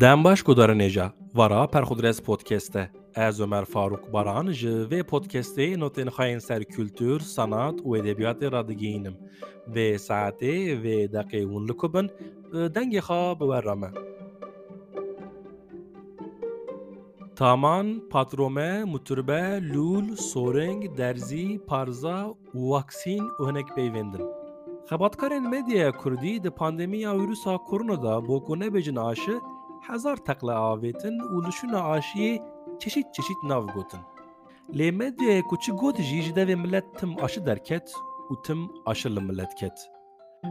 Dem baş gudarinêja wara Perxudres podcast'e ez Ömer Faruk Baran ji vê podcastê notên xayên ser kültür, sanat û edebiyatê radigihînim. Vê saetê vê deqê hûn li ku bin bi dengê xwe. Taman, patrome, muturbe, lûl, soreng, derzî, parza waksîn û hinek peyvendin. Xebatkarên medyaya Kurdî di pandemiya wîrusa koronada bo ku nebêjin aşi هزار تقله آویتن و لشون آشیه چشید چشید ناو گوتن لیمه ده کچی گوت جیج ده ملت تم آشه درکت و تم آشه لملت کت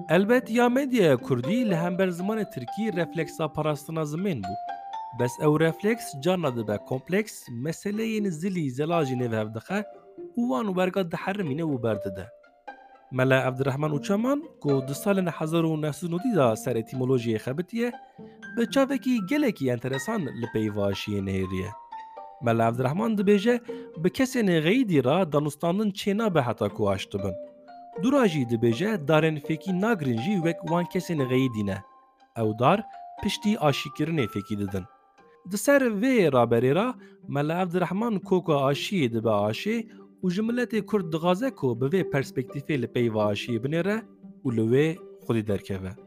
البته یا مدیا کردی لهمبر زمان ترکی رفلکسا پاراستنا زمین بو بس او رفلکس جانا دبه کمپلکس مسئله ین زلی زلاجی نوه هفدخه اوان و برگا دحرمینه و برده ده ملا عبدالرحمن و چمان کو دو سال 1990 دا سر اتیمولوژی خبتیه bi çavekî gelekî enteresan li peyvaşiyê nêriye. Mele Evdirehman dibêje bi kesên xeyîdî ra danûstandin çê nabe heta ku aş dibin. Dura jî dibêje darên fêkî nagirin jî wek wan kesên xeyîdî ne. Ew dar piştî aşîkirinê fêkî didin. Di ser vê raberê ra Mele Evdirehman koka aşiyê dibe aşê û ji milletê Kurd dixwaze ku bi vê perspektîfê li peyva aşiyê binêre û li wê xwedî derkeve.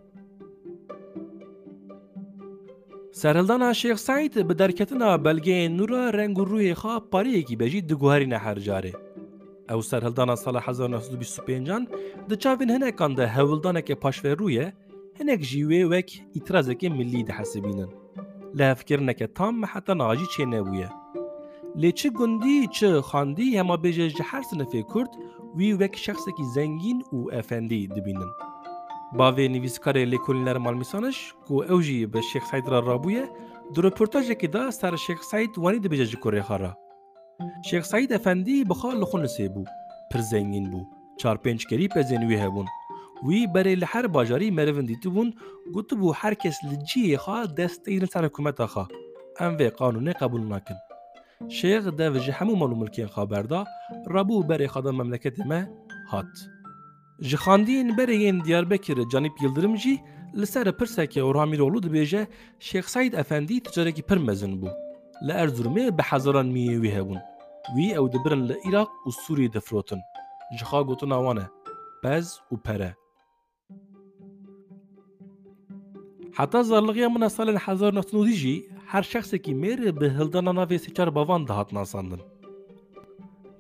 سەرلدانا شێخ سایت بە دەرکەتنا بەلگەیە نورە ڕنگ و ڕووی خا پارەیەکی بەژی دگوهارینە هەرجارێ. ئەو سەرهلدانا ساڵە 1925 دەچاوین هەنێکاندا هەوڵدانێکی پاشفێڕوویە، هەنێک ژیوێ وەک ئیترازەکە ملی دەحەسبینن. لە هەفکردنەکە تام مەحەتە ناژی چێنەبووە. لێ چ گوندی چ خاندی هەما بێژێژ هەر سنەفێ کورد وی وەک شخصێکی زەنگین و ئەفەندی دبینن. با وی نویسکار لیکولی نرمال میسانش گو اوجی به شیخ سعید را رابویه در رپورتاج که دا تر شیخ سعید وانی دی بجاج کوری خارا شیخ سعید افندی بخواه لخون نسی بو پر زنگین بو. چار پینچ کری پر زنوی هبون وی برای لحر باجاری مروون دیتو بون گوتو بو هر کس لجی خواه دست این سر حکومت آخا ام قانون قبول نکن. شیخ دو جه همو ملو ملکین خواه برده رابو برای خدا مملکت مه هات. Ji xandiyên berê yên Diyarbekirê Canîp Yıldırım jî li ser pirsekê Orhamiroglu dibêje Şêx Saîd Efendî ticarekî pir mezin bû. Li Erzurumê bi hezaran miyê wî hebûn. Wî ew dibirin li Îraq û Sûriyê difrotin. Ji xa gotina wan e pez û pere. Heta zarligiya min salên hezar jî her şexsekî mêr bi hildana navê sêçar bavan dihat nasandin.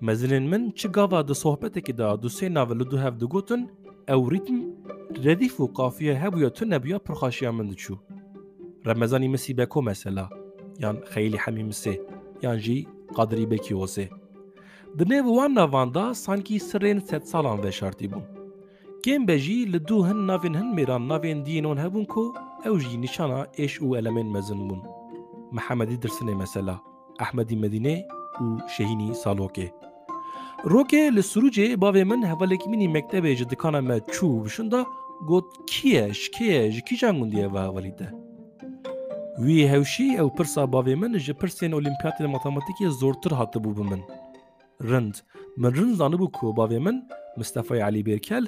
مزلن من چه گاوا ده صحبت که ده دو سه ناول دو هف گوتن أو ریتم ردیف و قافیه هبو یا تو نبیا پرخاشی من چو رمزانی مسی بکو مثلا یان خیلی حمی مسی یان جی قدری بکی وسه ده نیو وان نوان ده سانکی سرین ست سالان و شرطی بون کم بجی لدو هن ناوین هن میران ناوین دینون هبون کو أو جی نشانا ایش أو المین مزن بون. محمدی درسنه مثلا احمدی مدینه و شهینی سالوکه. Rokê li Sûrûcê bavê min hevalekî minî mektebê ji dikana me çû bişin da got kî ye ji kê ji kîjan gundiye ve hevalî de. Wî hewşî ew pirsa bavê min ji pirsên olimpiyatê matematîkê zortir hatibû bi min. Rind min rind zanibû ku bavê min Mustefay Elî Bêrkel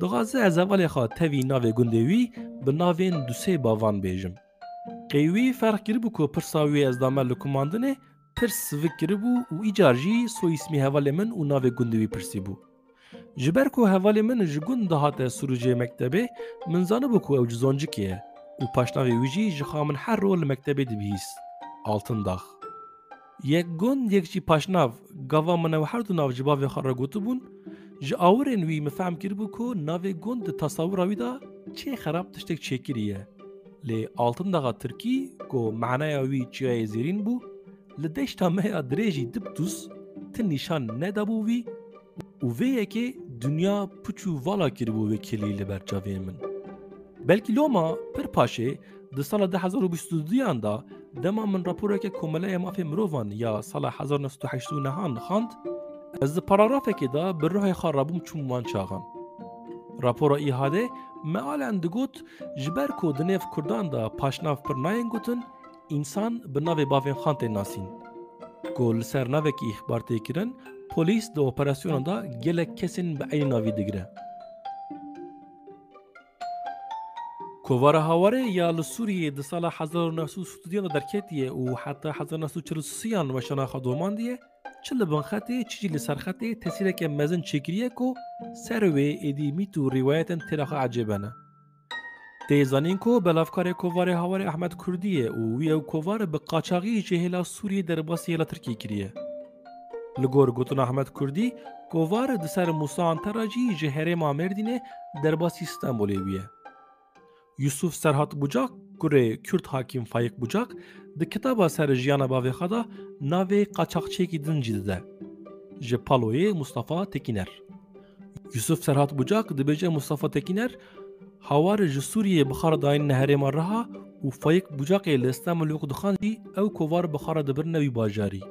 dixwaze ez hevalê xwe tevî navê gundê wî bi navên du sê bavan bêjim. Qey wî ferq kiribû ku pirsa wî ez damer li kumandinê pir sivik kiribû û îcar jî soîsmî hevalê min û navê gundê wî pirsî bû. Ji ber ku hevalê min ji gund dihate Sûrûcê mektebê min zanibû ku ew ji ye û paşnavê wî jî ji xa min her rol li mektebê dibihîst. Altın dax. Yek gund yek jî paşnav gava min ew her du nav ji bavê xwe re gotibûn, ji awirên wî min fehm kiribû ku navê gund di tasawura wî da çê xerab tiştek çêkiriye. Lê altın daxa Tirkî ku mehnaya wî çiyayê zêrîn bû, li deşta me ya dirêjî dibtûs tin nîşan nedabû wî û vê yekê dünya puç û vala kiribû vê kilî li ber çavê min. Belkî loma pir paşê di sala 2022yan da dema min raporeke komeleya mafê mirovan ya sala 1980 nehan xand ez di paragrafekê da bi rihê xwe rabûm çûm wan çaxan. Rapora îhade mealen digot ji ber ku di nêv Kurdan da paşnav pir nayên gotin bi navê bavên xan tê nasîn. Ku li ser navekî îxbar tê kirin, polîs di operasyona da gelek kesên bi eynî navî digire. Kovara Havare ya li Sûriyê di sala 1930 derketiye û heta 1943 weşana xwedomandiye çi li bin xetê çi jî li ser xetê tesîreke mezin çêkiriye ku ser wê êdî mît û ne. Tê zanîn ku belavkarê kovarê Hawarê Ehmed Kurdî ye û wî ew kovar bi qaçaxî ji hêla Sûriyê derbasî hêla Tirkiye kiriye. Li gor gotin Ehmed Kurdî, kovar di ser Musa Antera jî ji herêma Mêrdînê derbasî Stenbolê bûye. Yusuf Serhat Bucak, kurê Kürt hakim Fayik Bucak, di kitaba ser jiyana bavê xwe de navê qaçaxçiyekî din jî dide. Ji Paloyê Mustafa Tekîner. Yusuf Serhat Bucak dibêje Mustafa Tekîner, hawarê ji Sûriyê bixara dayîn neherêma Riha û Fayik Bucakê li Stenbolê ku dixan jî ew kovar bixara dibirne wî bajarî.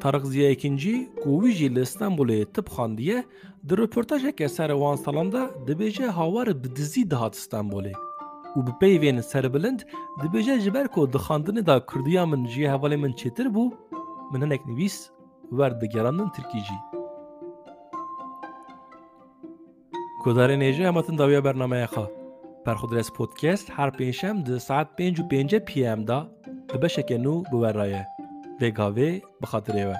Tarık Ziya ikinci ku wî jî li Stenbolê tip xandiye di röportajeke ser wan salan de dibêje hawar bi dizî dihat Stenbolê û bi peyvên serbilind dibêje ji ber ku dixandinê da Kurdiya min ji hevalê min çêtir bû min hinek nivîs wer digerandin Tirkî jî. گذار نیجه همتون داویا برنامه خواه. پرخودرس پودکست هر پینشم ده ساعت پینج و پینجه پی ام دا. به شکنو نو بورایه وگاوی بخاطره و